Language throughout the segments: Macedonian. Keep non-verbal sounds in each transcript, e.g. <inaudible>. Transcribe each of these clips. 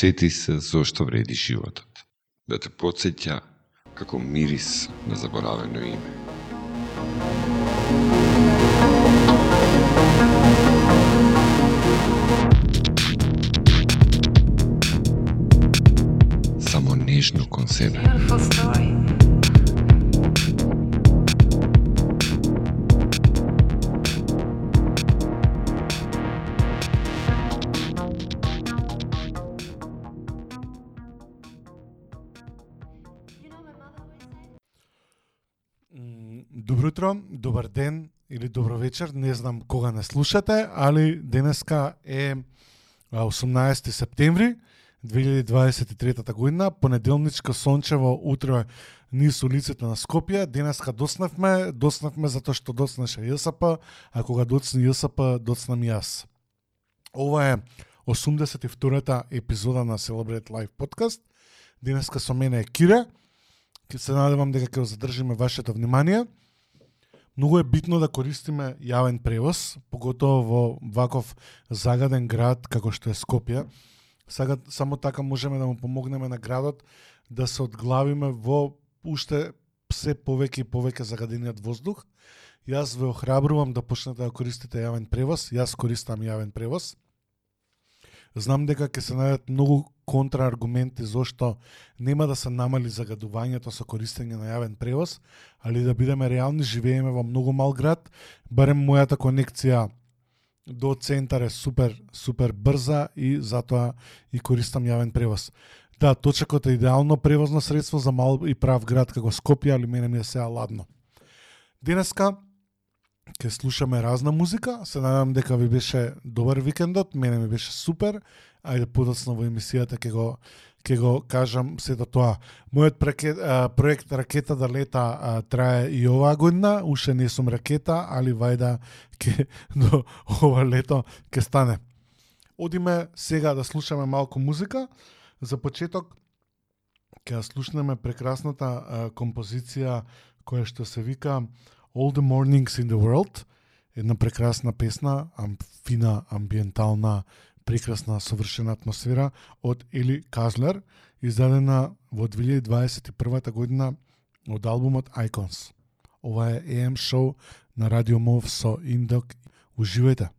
подсети се зошто вреди животот. Да те подсеќа како мирис на заборавено име. Само нежно кон себе. Добар ден или добро вечер, не знам кога не слушате, али денеска е 18 септември 2023 година, понеделничка сончево утро низ улиците на Скопје. Денеска доснавме, доснавме затоа што доснаше ЈСП, а кога доцни ЈСП, доцнам јас. Ова е 82-та епизода на Celebrate Live подкаст. Денеска со мене е Кире. Ке се надевам дека ќе задржиме вашето внимание. Многу е битно да користиме јавен превоз, поготово во ваков загаден град како што е Скопје. Сега само така можеме да му помогнеме на градот да се одглавиме во уште се повеќе и повеќе загадениот воздух. Јас ве охрабрувам да почнете да користите јавен превоз. Јас користам јавен превоз. Знам дека ќе се најдат многу контрааргументи зошто нема да се намали загадувањето со користење на јавен превоз, али да бидеме реални, живееме во многу мал град, барем мојата конекција до центар е супер, супер брза и затоа и користам јавен превоз. Да, точекот е идеално превозно средство за мал и прав град како Скопје, али мене ми е сега ладно. Денеска ќе слушаме разна музика, се надам дека ви беше добар викендот, мене ми беше супер, ајде подоцна во емисијата ќе го ќе го кажам сето тоа. Мојот прекет, а, проект Ракета да лета а, трае и оваа година, уште не сум ракета, али вајда ќе <laughs> до ова лето ќе стане. Одиме сега да слушаме малку музика. За почеток ќе слушнеме прекрасната а, композиција која што се вика All the Mornings in the World, една прекрасна песна, ам, фина, амбиентална, прекрасна, совршена атмосфера од Ели Казлер, издадена во 2021 година од албумот Icons. Ова е AM шоу на Радио Мов со Индок. Уживајте!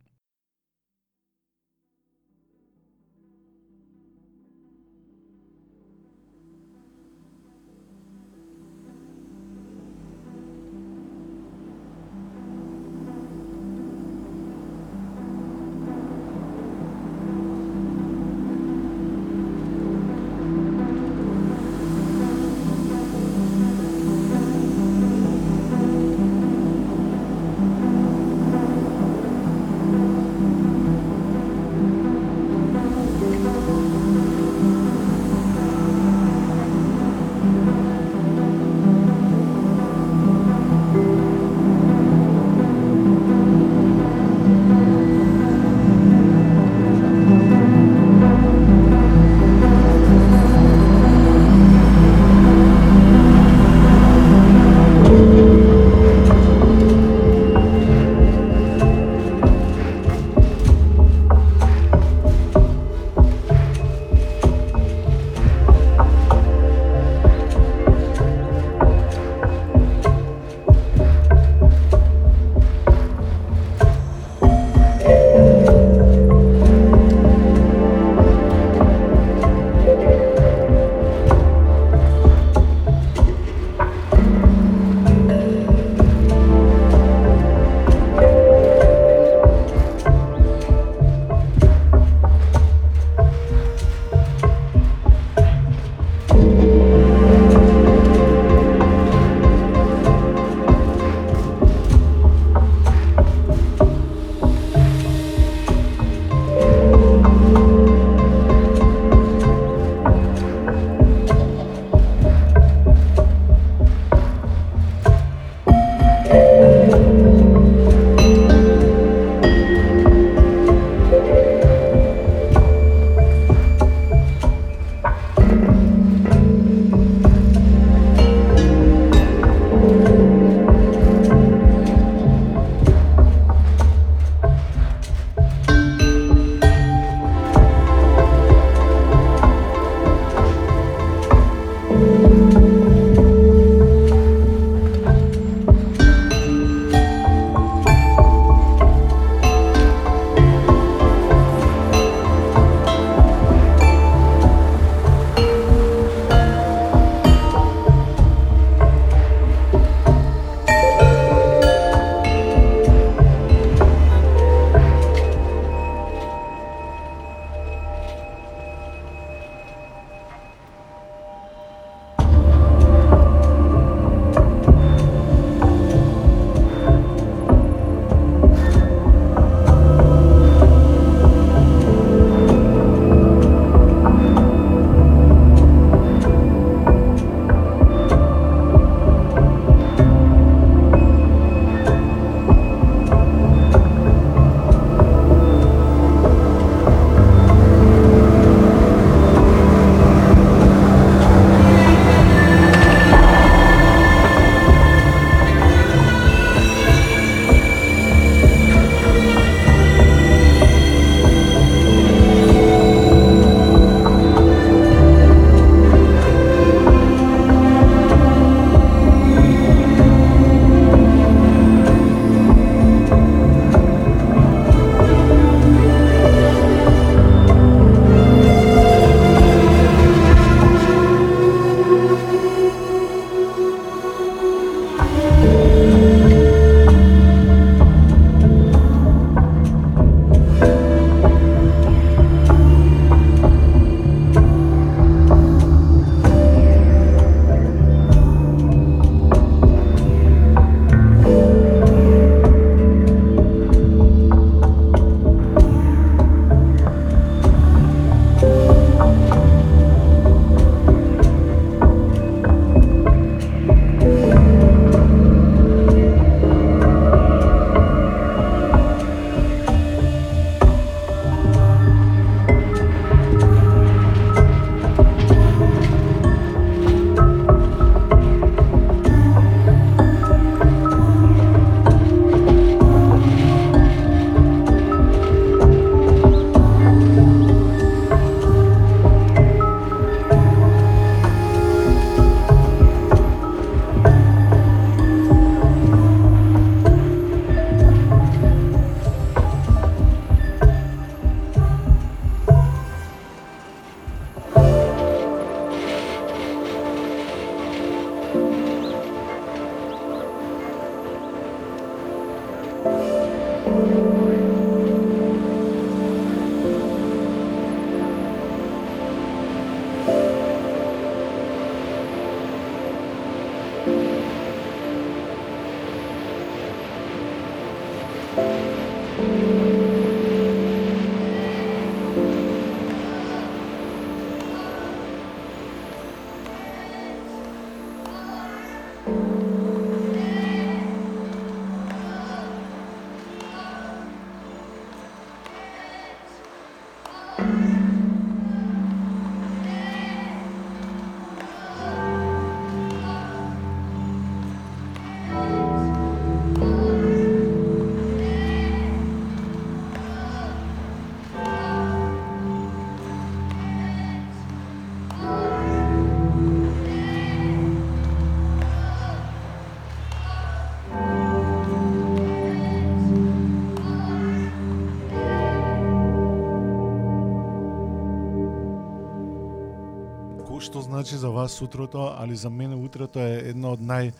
Значи за вас утрото, али за мене утрото е едно од нај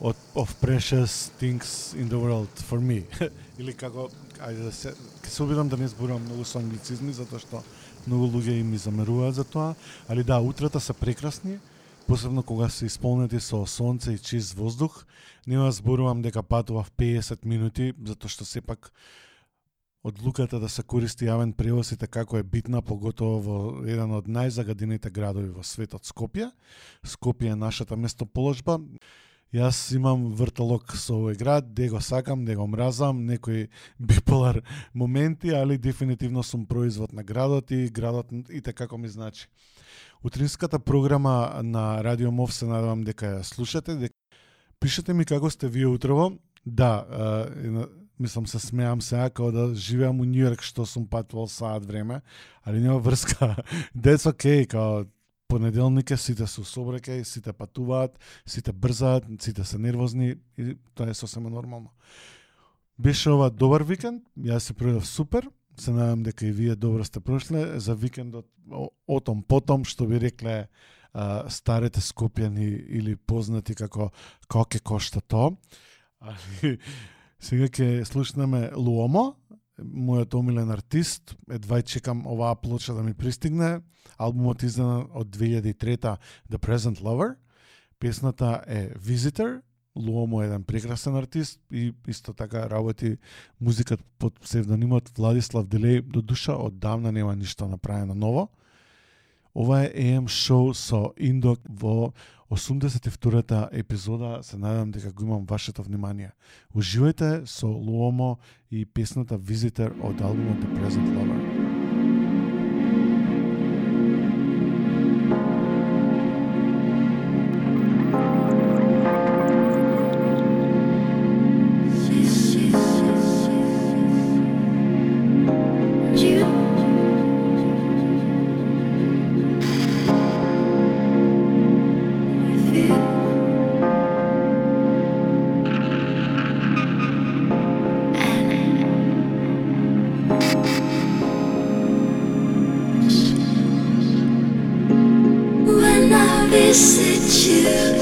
од of precious things in the world for me. <laughs> Или како ајде да се ќе се обидам да не зборувам многу со англицизми затоа што многу луѓе им ми замеруваат за тоа, али да, утрата се прекрасни, посебно кога се исполнети со сонце и чист воздух. Нема зборувам дека патував 50 минути, затоа што сепак одлуката да се користи јавен превоз и така како е битна, поготово во еден од најзагадените градови во светот Скопје. Скопје е нашата местоположба. Јас имам врталок со овој град, де го сакам, де го мразам, некои <laughs> биполар моменти, али дефинитивно сум производ на градот и градот и така како ми значи. Утринската програма на Радио Мов се надевам дека ја слушате, дека пишете ми како сте вие утрово. Да, мислам се смеам сега како да живеам у Њујорк што сум патувал саат време, али нема врска. <laughs> That's okay, као понеделник е, сите се собреке, сите патуваат, сите брзаат, сите се нервозни и тоа е сосема нормално. Беше ова добар викенд, јас се проведов супер, се надам дека и вие добро сте прошле за викендот отом потом што би рекле а, старите скопјани или познати како коке кошта то. <laughs> Али Сега ќе слушнеме Луомо, мојот омилен артист. Едва чекам оваа плоча да ми пристигне. Албумот издан од 2003 The Present Lover. Песната е Visitor. Луомо е еден прекрасен артист и исто така работи музикат под псевдонимот Владислав Делеј До душа оддавна нема ништо направено ново. Ова е AM шоу со Индок во 82-та епизода. Се надевам дека го имам вашето внимание. Уживајте со Луомо и песната Visitor од албумот The Present Lover. miss it you?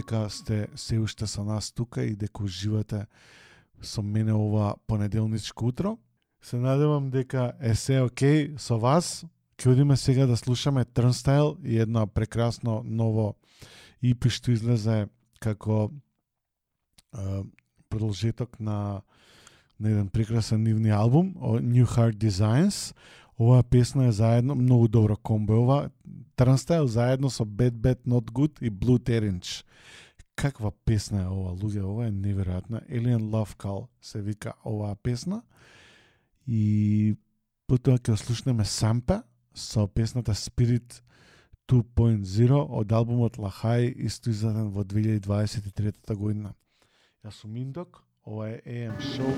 Дека сте се уште со нас тука и дека уживате со мене ова понеделничко утро. Се надевам дека е се окей со вас. Ќе одиме сега да слушаме Turnstile и едно прекрасно ново EP што излезе како е, продолжеток на на еден прекрасен нивни албум, New Heart Designs. Оваа песна е заедно, многу добро комбо ова. Turnstile заедно со Bad Bad Not Good и Blue Terence. Каква песна е ова, луѓе, ова е неверојатна. Alien Love Call се вика оваа песна. И потоа ќе слушнеме Сампа со песната Spirit 2.0 од албумот Лахај, исто издаден во 2023 година. Јас сум Индок, ова е AM Show.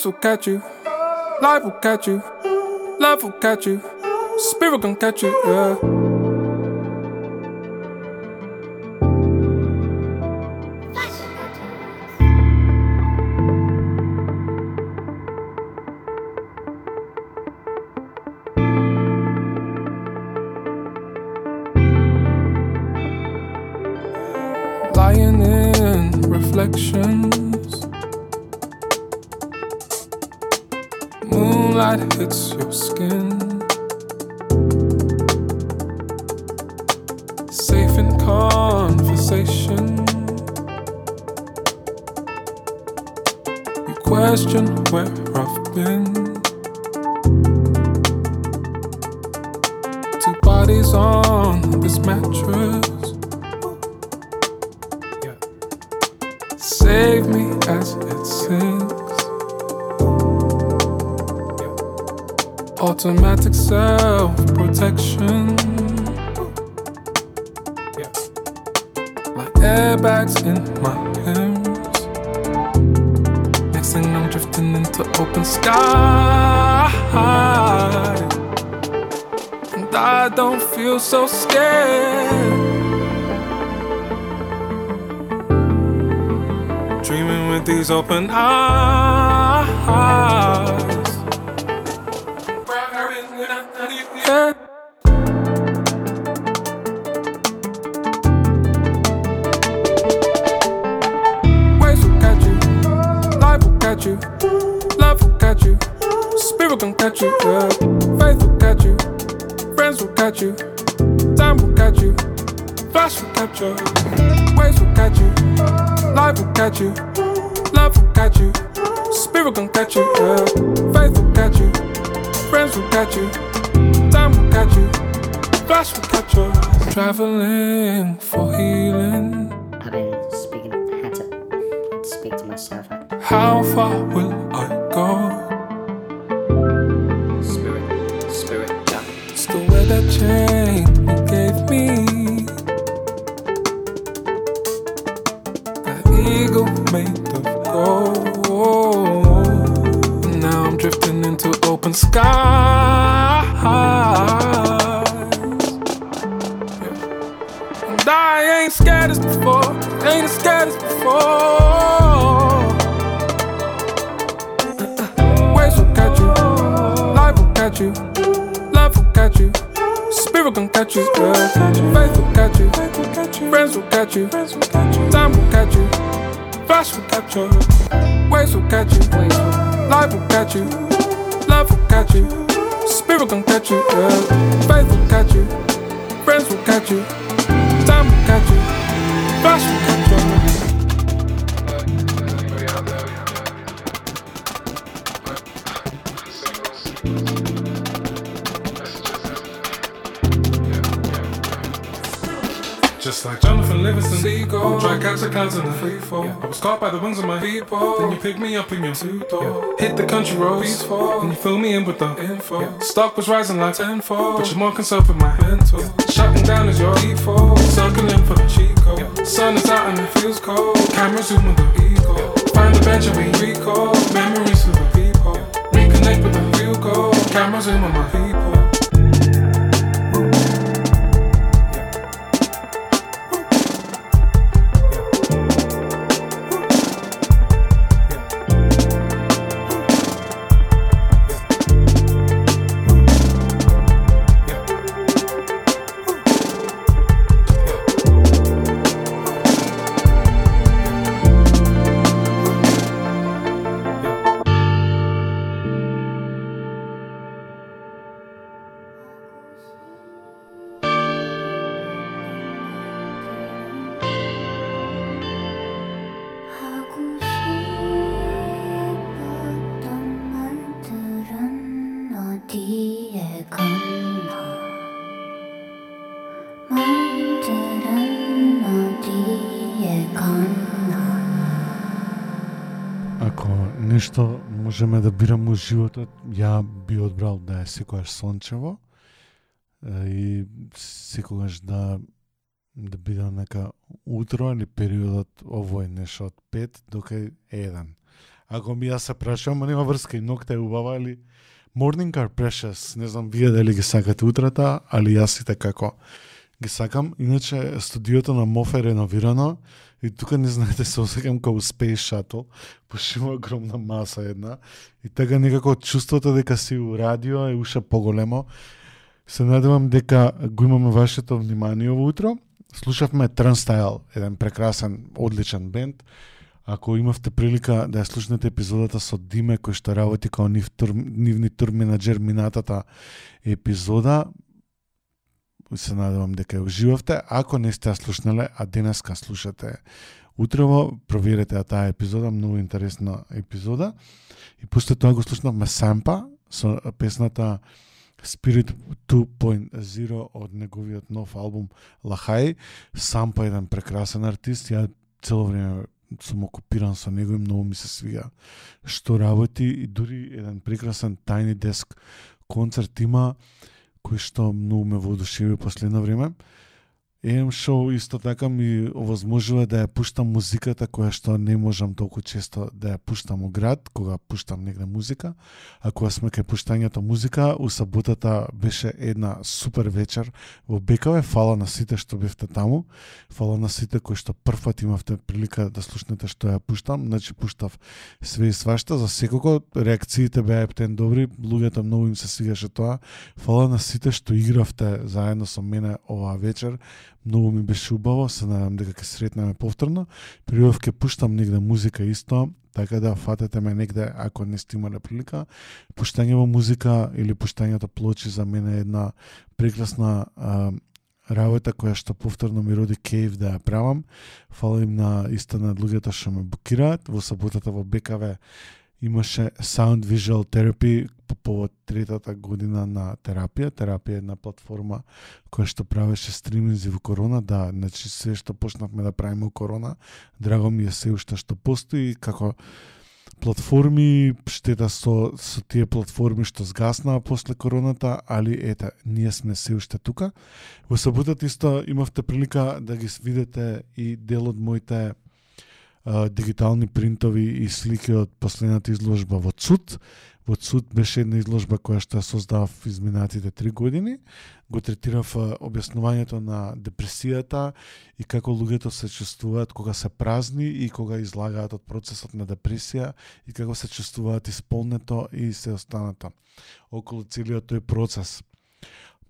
Grace will catch you, life will catch you, love will catch you, spirit gon' catch you, yeah. Yeah. In door. Hit the country roads, and you fill me in with the info. Stock was rising like tenfold, but you're more concerned with my mental. Shutting down is your default, circling for the cheat code. Sun is out and it feels cold. Camera zoom with the ego. Find the bench and we recall memories of the people. Reconnect with the real goal. Camera zoom on my people. Можеме да бираме во животот, ја би одбрал да е секогаш сончево и секогаш да да биде нека утро или периодот овој нешто од 5 до кај 1. Ако ми јас се прашувам, нема врска и ногта е убава или morning are precious, не знам вие дали ги сакате утрата, али јас сите како ги сакам. Иначе студиото на МОФ е реновирано и тука не знаете се осекам како Space Shuttle, пошто има огромна маса една и така некако чувството дека си у радио е уша поголемо. Се надевам дека го имаме вашето внимание ово утро слушавме Turnstile, еден прекрасен, одличен бенд. Ако имавте прилика да ја слушнете епизодата со Диме кој што работи као нив тур, нивни тур минатата епизода, се надевам дека ја уживавте. Ако не сте слушнале, а денеска слушате утрово проверете ја таа епизода, многу интересна епизода. И после тоа го слушнавме Сампа со песната Spirit 2.0 од неговиот нов албум Лахај. Сампа е еден прекрасен артист, ја цело време сум окупиран со него и многу ми се свија што работи и дури еден прекрасен тајни деск концерт има кој што многу ме воодушеви последно време ем шоу исто така ми овозможува да ја пуштам музиката која што не можам толку често да ја пуштам у град, кога пуштам негде музика. А кога сме кај пуштањето музика, у саботата беше една супер вечер во Бекаве. Фала на сите што бевте таму. Фала на сите кои што првпат имавте прилика да слушнете што ја пуштам. Значи пуштав све и свашта. За секој реакциите беа ептен добри. Луѓето многу им се свигаше тоа. Фала на сите што игравте заедно со мене оваа вечер многу ми беше убаво, се надам дека ќе сретнеме повторно. Прилов ќе пуштам негде музика исто, така да фатете ме негде ако не сте имале прилика. Пуштање во музика или пуштањето плочи за мене е една прекрасна а, работа која што повторно ми роди кејф да ја правам. Фала им на исто на луѓето што ме букираат. Во саботата во БКВ имаше Sound Visual Therapy по повод третата година на терапија. Терапија е една платформа која што правеше стриминзи во корона, да, значи се што почнавме да правиме во корона, драго ми е се уште што постои како платформи, штета со, со тие платформи што сгаснаа после короната, али ета, ние сме се уште тука. Во саботата исто имавте прилика да ги видите и дел од моите дигитални принтови и слики од последната изложба во ЦУД. Во ЦУД беше една изложба која што ја создав изминатите три години. Го третирав објаснувањето на депресијата и како луѓето се чувствуваат кога се празни и кога излагаат од процесот на депресија и како се чувствуваат исполнето и се останато околу целиот тој процес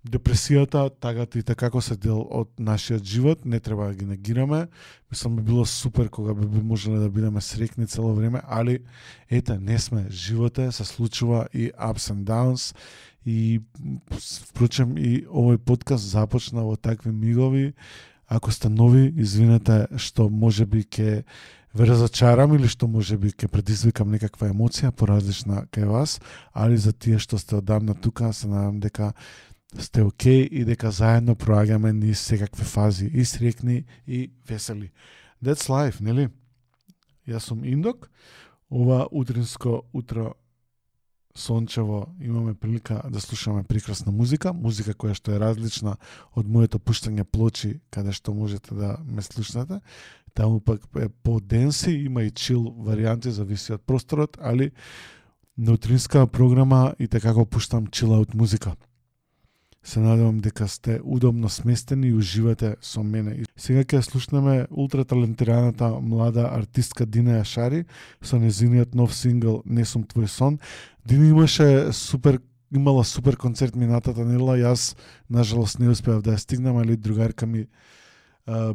депресијата, тагата и така како се дел од нашиот живот, не треба да ги негираме. Мислам би било супер кога би можеле да бидеме срекни цело време, али ете, не сме. Живота се случува и ups and downs и впрочем и овој подкаст започна во такви мигови. Ако сте нови, извинете што може би ке ве разочарам или што може би ке предизвикам некаква емоција поразлична кај вас, али за тие што сте одамна тука, се надам дека сте окей и дека заедно проаѓаме низ секакви фази и срекни и весели. That's life, нели? Јас сум Индок. Ова утринско утро сончево имаме прилика да слушаме прекрасна музика, музика која што е различна од моето пуштање плочи каде што можете да ме слушнете. Таму пак е по денси, има и чил варијанти, зависи од просторот, али на утринска програма и така го пуштам чила од музика. Се надевам дека сте удобно сместени и уживате со мене. И сега ќе слушнеме ултраталентираната млада артистка Дина Јашари со незиниот нов сингл Не сум твој сон. Дина имаше супер имала супер концерт минатата недела, јас нажалост не успеав да ја стигнам, али другарка ми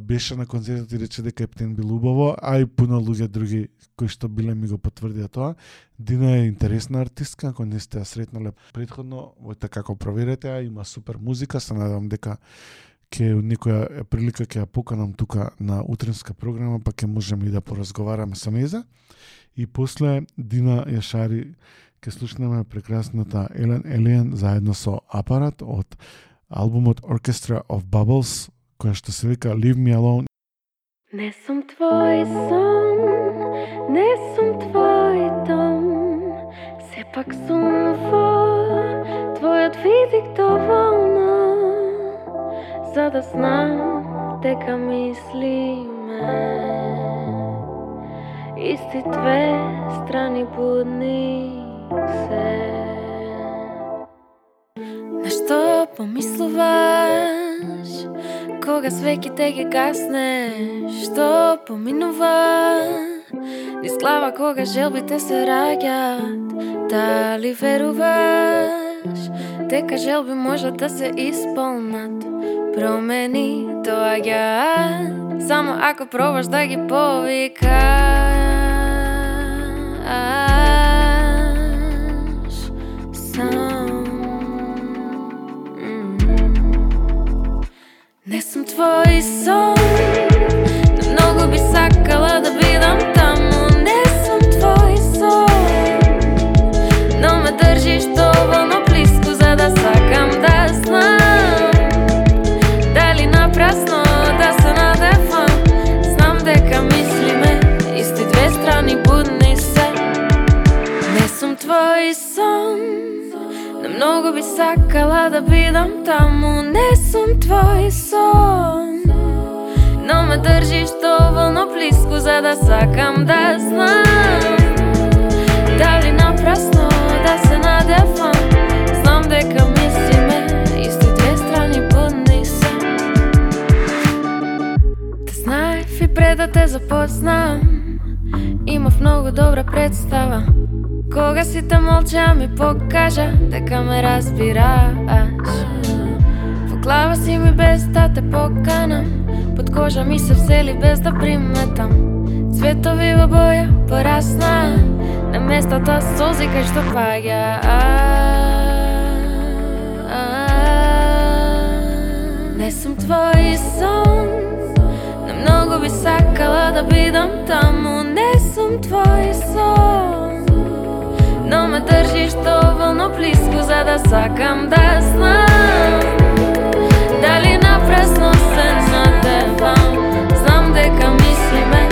беше на концертот и рече дека Ептен бил убаво, а и пуно луѓе други кои што биле ми го потврдија тоа. Дина е интересна артистка, ако не сте ја сретнале предходно, војте така како проверете, а има супер музика, се надевам дека ќе некоја прилика ќе ја поканам тука на утренска програма, па ќе можеме и да поразговараме со неза. И после Дина Јашари ќе слушнеме прекрасната Елен Елен заедно со Апарат од албумот Orchestra of Bubbles, која што се вика Leave Me Alone. Не сум твој сон, не сум твој дом, сепак сум во твојот визик доволно, за да знам дека мислиме. Исти две страни будни се. На што помислуваш, кога свеките ги гасне, што поминува? Низ глава кога желбите се раѓат, дали веруваш? Дека желби можат да се исполнат. Промени доаѓаат. Само ако пробаш да ги повикаш Сам Не сум твој сон Но многу би сакала да бидам таму. Не сум твој сон Но ме држиш доволно близко За да сакам да знам. Дали напрасно да се надевам? Знам дека мислиме Исти две страни будни се. Не сум твој сон многу би сакала да бидам таму Не сум твој сон. Но ме држиш доволно близко За да сакам да знам. Дали напрасно да се надам сите си молча ми покажа дека ме разбираш. Во глава си ми без да те поканам Под кожа ми се всели без да приметам. Цветови во боја порасна На местата сози кај што да паѓа. Не сум твој сон Но многу би сакала да бидам таму. Не сум твој сон. Но ме држиш доволно близко За да сакам да знам. Дали напрасно се надевам? Знам дека мислиме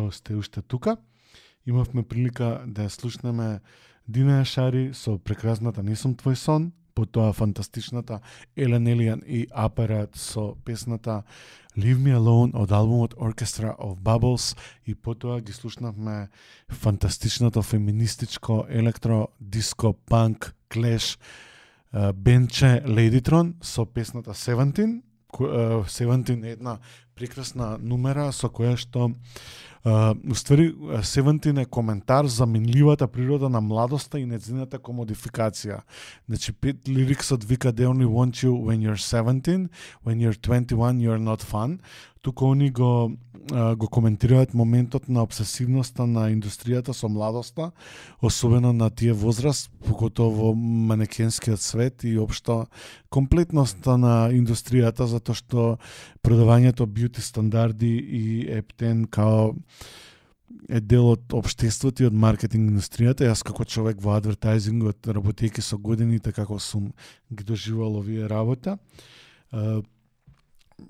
што сте уште тука. Имавме прилика да ја слушнеме Дина Шари со прекрасната Не сум твој сон, потоа фантастичната Елен Елиан и Апарат со песната Leave Me Alone од албумот Orchestra of Bubbles и потоа ги слушнавме фантастичното феминистичко електро диско панк клеш бенче Ледитрон со песната Seventeen. Е, Seventeen е една прекрасна нумера со која што Uh, уствари, Севентин е коментар за минливата природа на младоста и незината комодификација. Значи, пет лириксот вика They only want you when you're 17, when you're 21 you're not fun. Тука они го, го коментираат моментот на обсесивноста на индустријата со младоста, особено на тие возраст, поготово во манекенскиот свет и општо комплетноста на индустријата, затоа што продавањето бјути стандарди и ептен као е дел од обштеството и од маркетинг индустријата. Јас како човек во адвертайзингот, работејќи со годините така како сум ги доживал овие работа.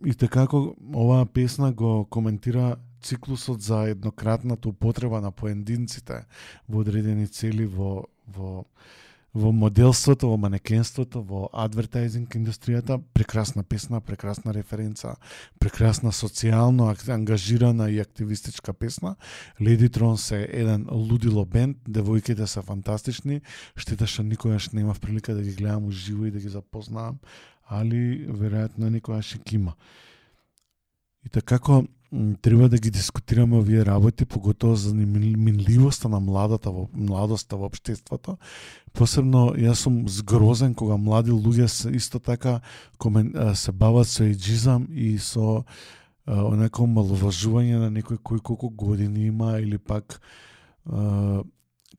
И така како оваа песна го коментира циклусот за еднократната употреба на поединците во одредени цели во во во моделството, во манекенството, во адвертайзинг индустријата, прекрасна песна, прекрасна референца, прекрасна социјално ангажирана и активистичка песна. Леди Трон се еден лудило бенд, девојките се фантастични, штета што никогаш немав прилика да ги гледам уживо и да ги запознавам, али веројатно никогаш ќе има. И така како треба да ги дискутираме овие работи, поготово за минливоста на младата во младоста во општеството. Посебно јас сум згрозен кога млади луѓе се исто така комен, се бават со еджизам и со онако маловажување на некој кој колку години има или пак а,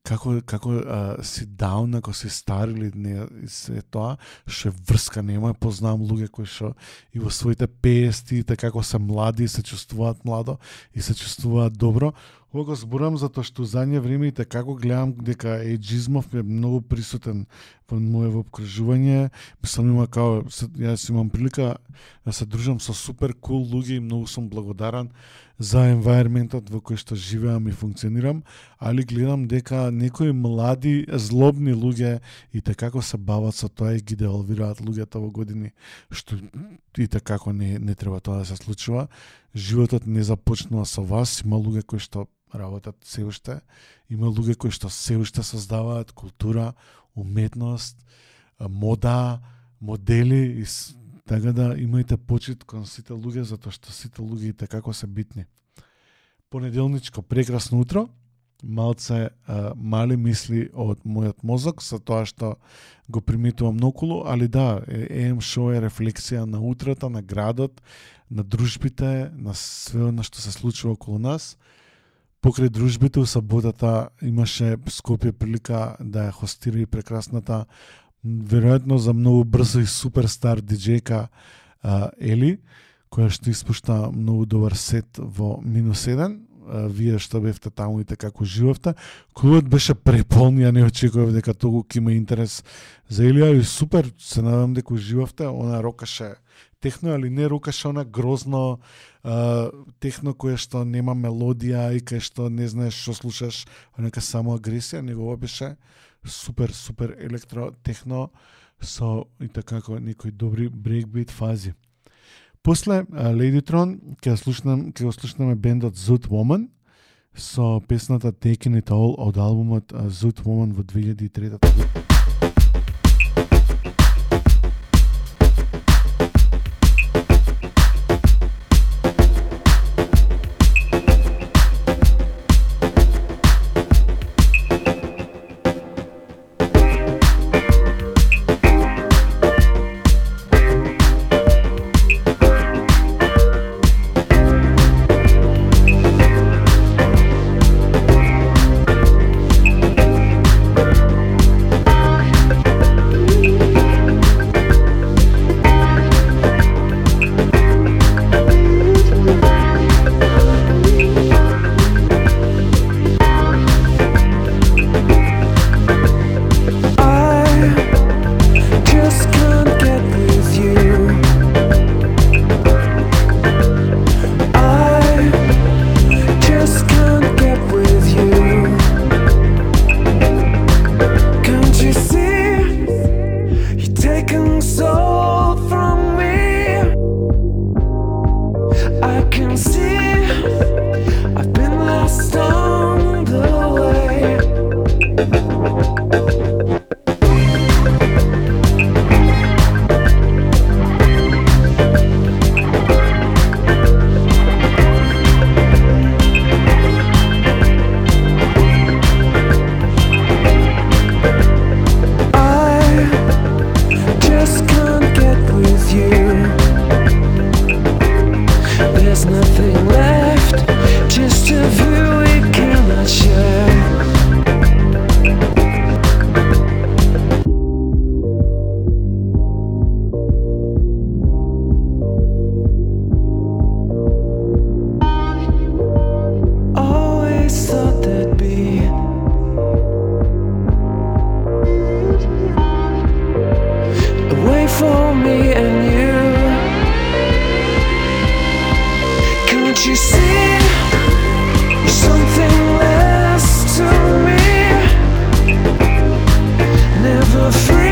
како како а, си даун ако си стар или не и се тоа ше врска нема познавам луѓе кои што и во своите 50 така како се млади и се чувствуваат младо и се чувствуваат добро. Ова го зборам затоа што за време и така како гледам дека ејджизмов е многу присутен според моето обкружување. Мислам има како се- јас имам прилика да се дружам со супер кул луѓе и многу сум благодарен за енвајрментот во кој што живеам и функционирам, али гледам дека некои млади злобни луѓе и како се бават со тоа и ги девалвираат луѓето во години што и како не не треба тоа да се случува. Животот не започнува со вас, има луѓе кои што работат се уште, има луѓе кои што се уште создаваат култура, уметност, мода, модели и така да имајте почит кон сите луѓе затоа што сите луѓе и како се битни. Понеделничко прекрасно утро, малце а, мали мисли од мојот мозок со тоа што го примитувам наоколу, али да, ЕМ шоу е рефлексија на утрата, на градот, на дружбите, на све на што се случува околу нас. Покрај дружбите у саботата имаше Скопје прилика да ја хостира и прекрасната веројатно за многу брзо и суперстар диџејка а, Ели, која што испушта многу добар сет во минус 1. Вие што бевте таму и така како живовте. Клубот беше преполн, ја не очекував дека толку има интерес за Елија и супер, се надам дека живовте, она рокаше техно, али не што она грозно а, техно кое што нема мелодија и кај што не знаеш што слушаш, а нека само агресија, него ова беше супер, супер електро техно со и така како некои добри брейкбит фази. После а, Ladytron ќе слушнам ќе го слушнаме бендот Zoot Woman со песната Taking It All од албумот Zoot Woman во 2003 година. Free.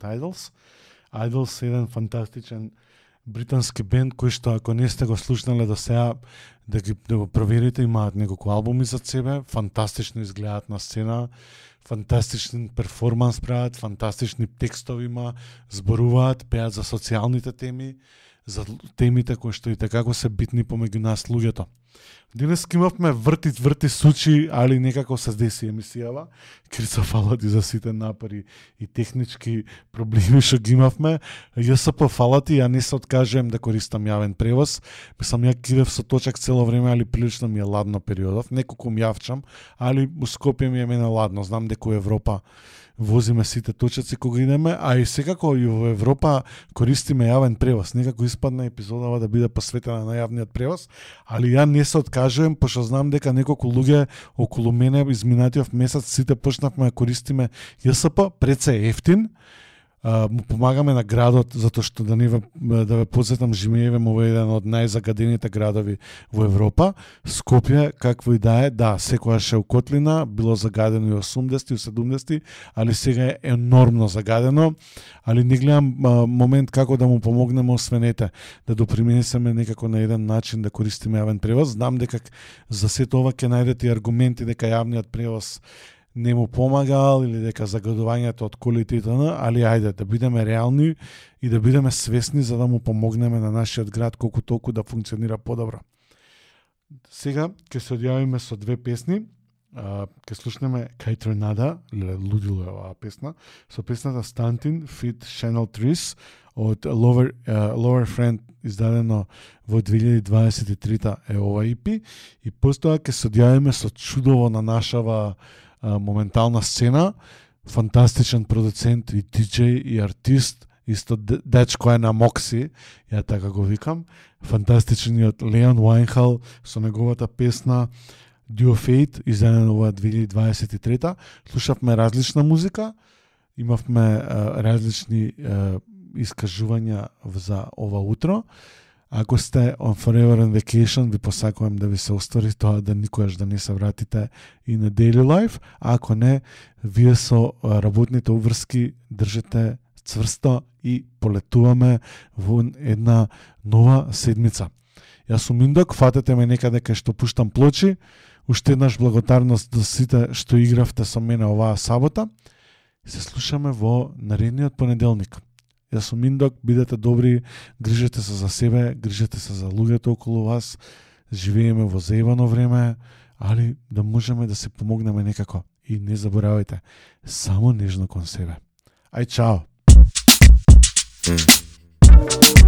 Од Idols. Idols е еден фантастичен британски бенд кој што ако не сте го слушнале до сега да ги да го проверите, имаат неколку албуми за себе, фантастично изгледаат на сцена, фантастичен перформанс прават, фантастични текстови има, зборуваат, пеат за социјалните теми, за темите кои што и така се битни помеѓу нас луѓето. Денес имавме врти врти сучи, али некако се деси емисијава. Крица фала ти за сите напари и технички проблеми што ги имавме. ЈСП фала ти, ја не се откажувам да користам јавен превоз. Мислам ја кидев со точак цело време, али прилично ми е ладно периодов. Неколку мјавчам, али у Скопје ми е мене ладно. Знам дека у Европа возиме сите точаци кога идеме, а и секако и во Европа користиме јавен превоз. Некако испадна епизодава да биде посветена на јавниот превоз, али ја не се откажувам, пошто знам дека неколку луѓе околу мене изминатиот месец сите почнавме да користиме ЈСП, пред се ефтин, а, му помагаме на градот затоа што да не ве, да ве подсетам му е еден од најзагадените градови во Европа. Скопје какво и да е, да, секогаш е у котлина, било загадено и 80 и 70 али сега е енормно загадено, али не гледам а, момент како да му помогнеме освенете, да допринесеме некако на еден начин да користиме јавен превоз. Знам дека за сето ова ќе најдете аргументи дека јавниот превоз не му помагал или дека загадувањето од колите и т.н., али ајде да бидеме реални и да бидеме свесни за да му помогнеме на нашиот град колку толку да функционира подобро. Сега ќе се одјавиме со две песни. А, ќе слушнеме Кај Торнада, леле лудило е оваа песна, со песната Стантин Fit Channel Trees од Lower, uh, Lower Friend издадено во 2023 е ова EP и постоја ќе се одјавиме со чудово на нашава а, моментална сцена, фантастичен продуцент и диџеј и артист, исто дечко е на Мокси, ја така го викам, фантастичниот Леон Вайнхал со неговата песна Duo Fate, издадена ова 2023 Слушавме различна музика, имавме а, различни а, искажувања за ова утро. Ако сте on forever on vacation, ви посакувам да ви се оствари тоа да никогаш да не се вратите и на daily life, а ако не, вие со работните уврски држите цврсто и полетуваме во една нова седмица. Јас сум Индок, фатете ме некаде кај што пуштам плочи, уште еднаш благодарност до сите што игравте со мене оваа сабота. Се слушаме во наредниот понеделник. Јас сум Индок, бидете добри, грижете се за себе, грижете се за луѓето околу вас, живееме во заебано време, али да можеме да се помогнеме некако. И не заборавајте, само нежно кон себе. Ај, чао! Mm.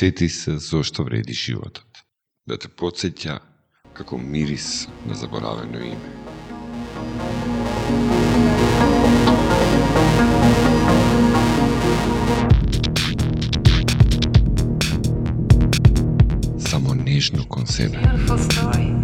Подсети се зошто вреди животот. Да те подсеќа како мирис на заборавено име. Само нежно кон себе.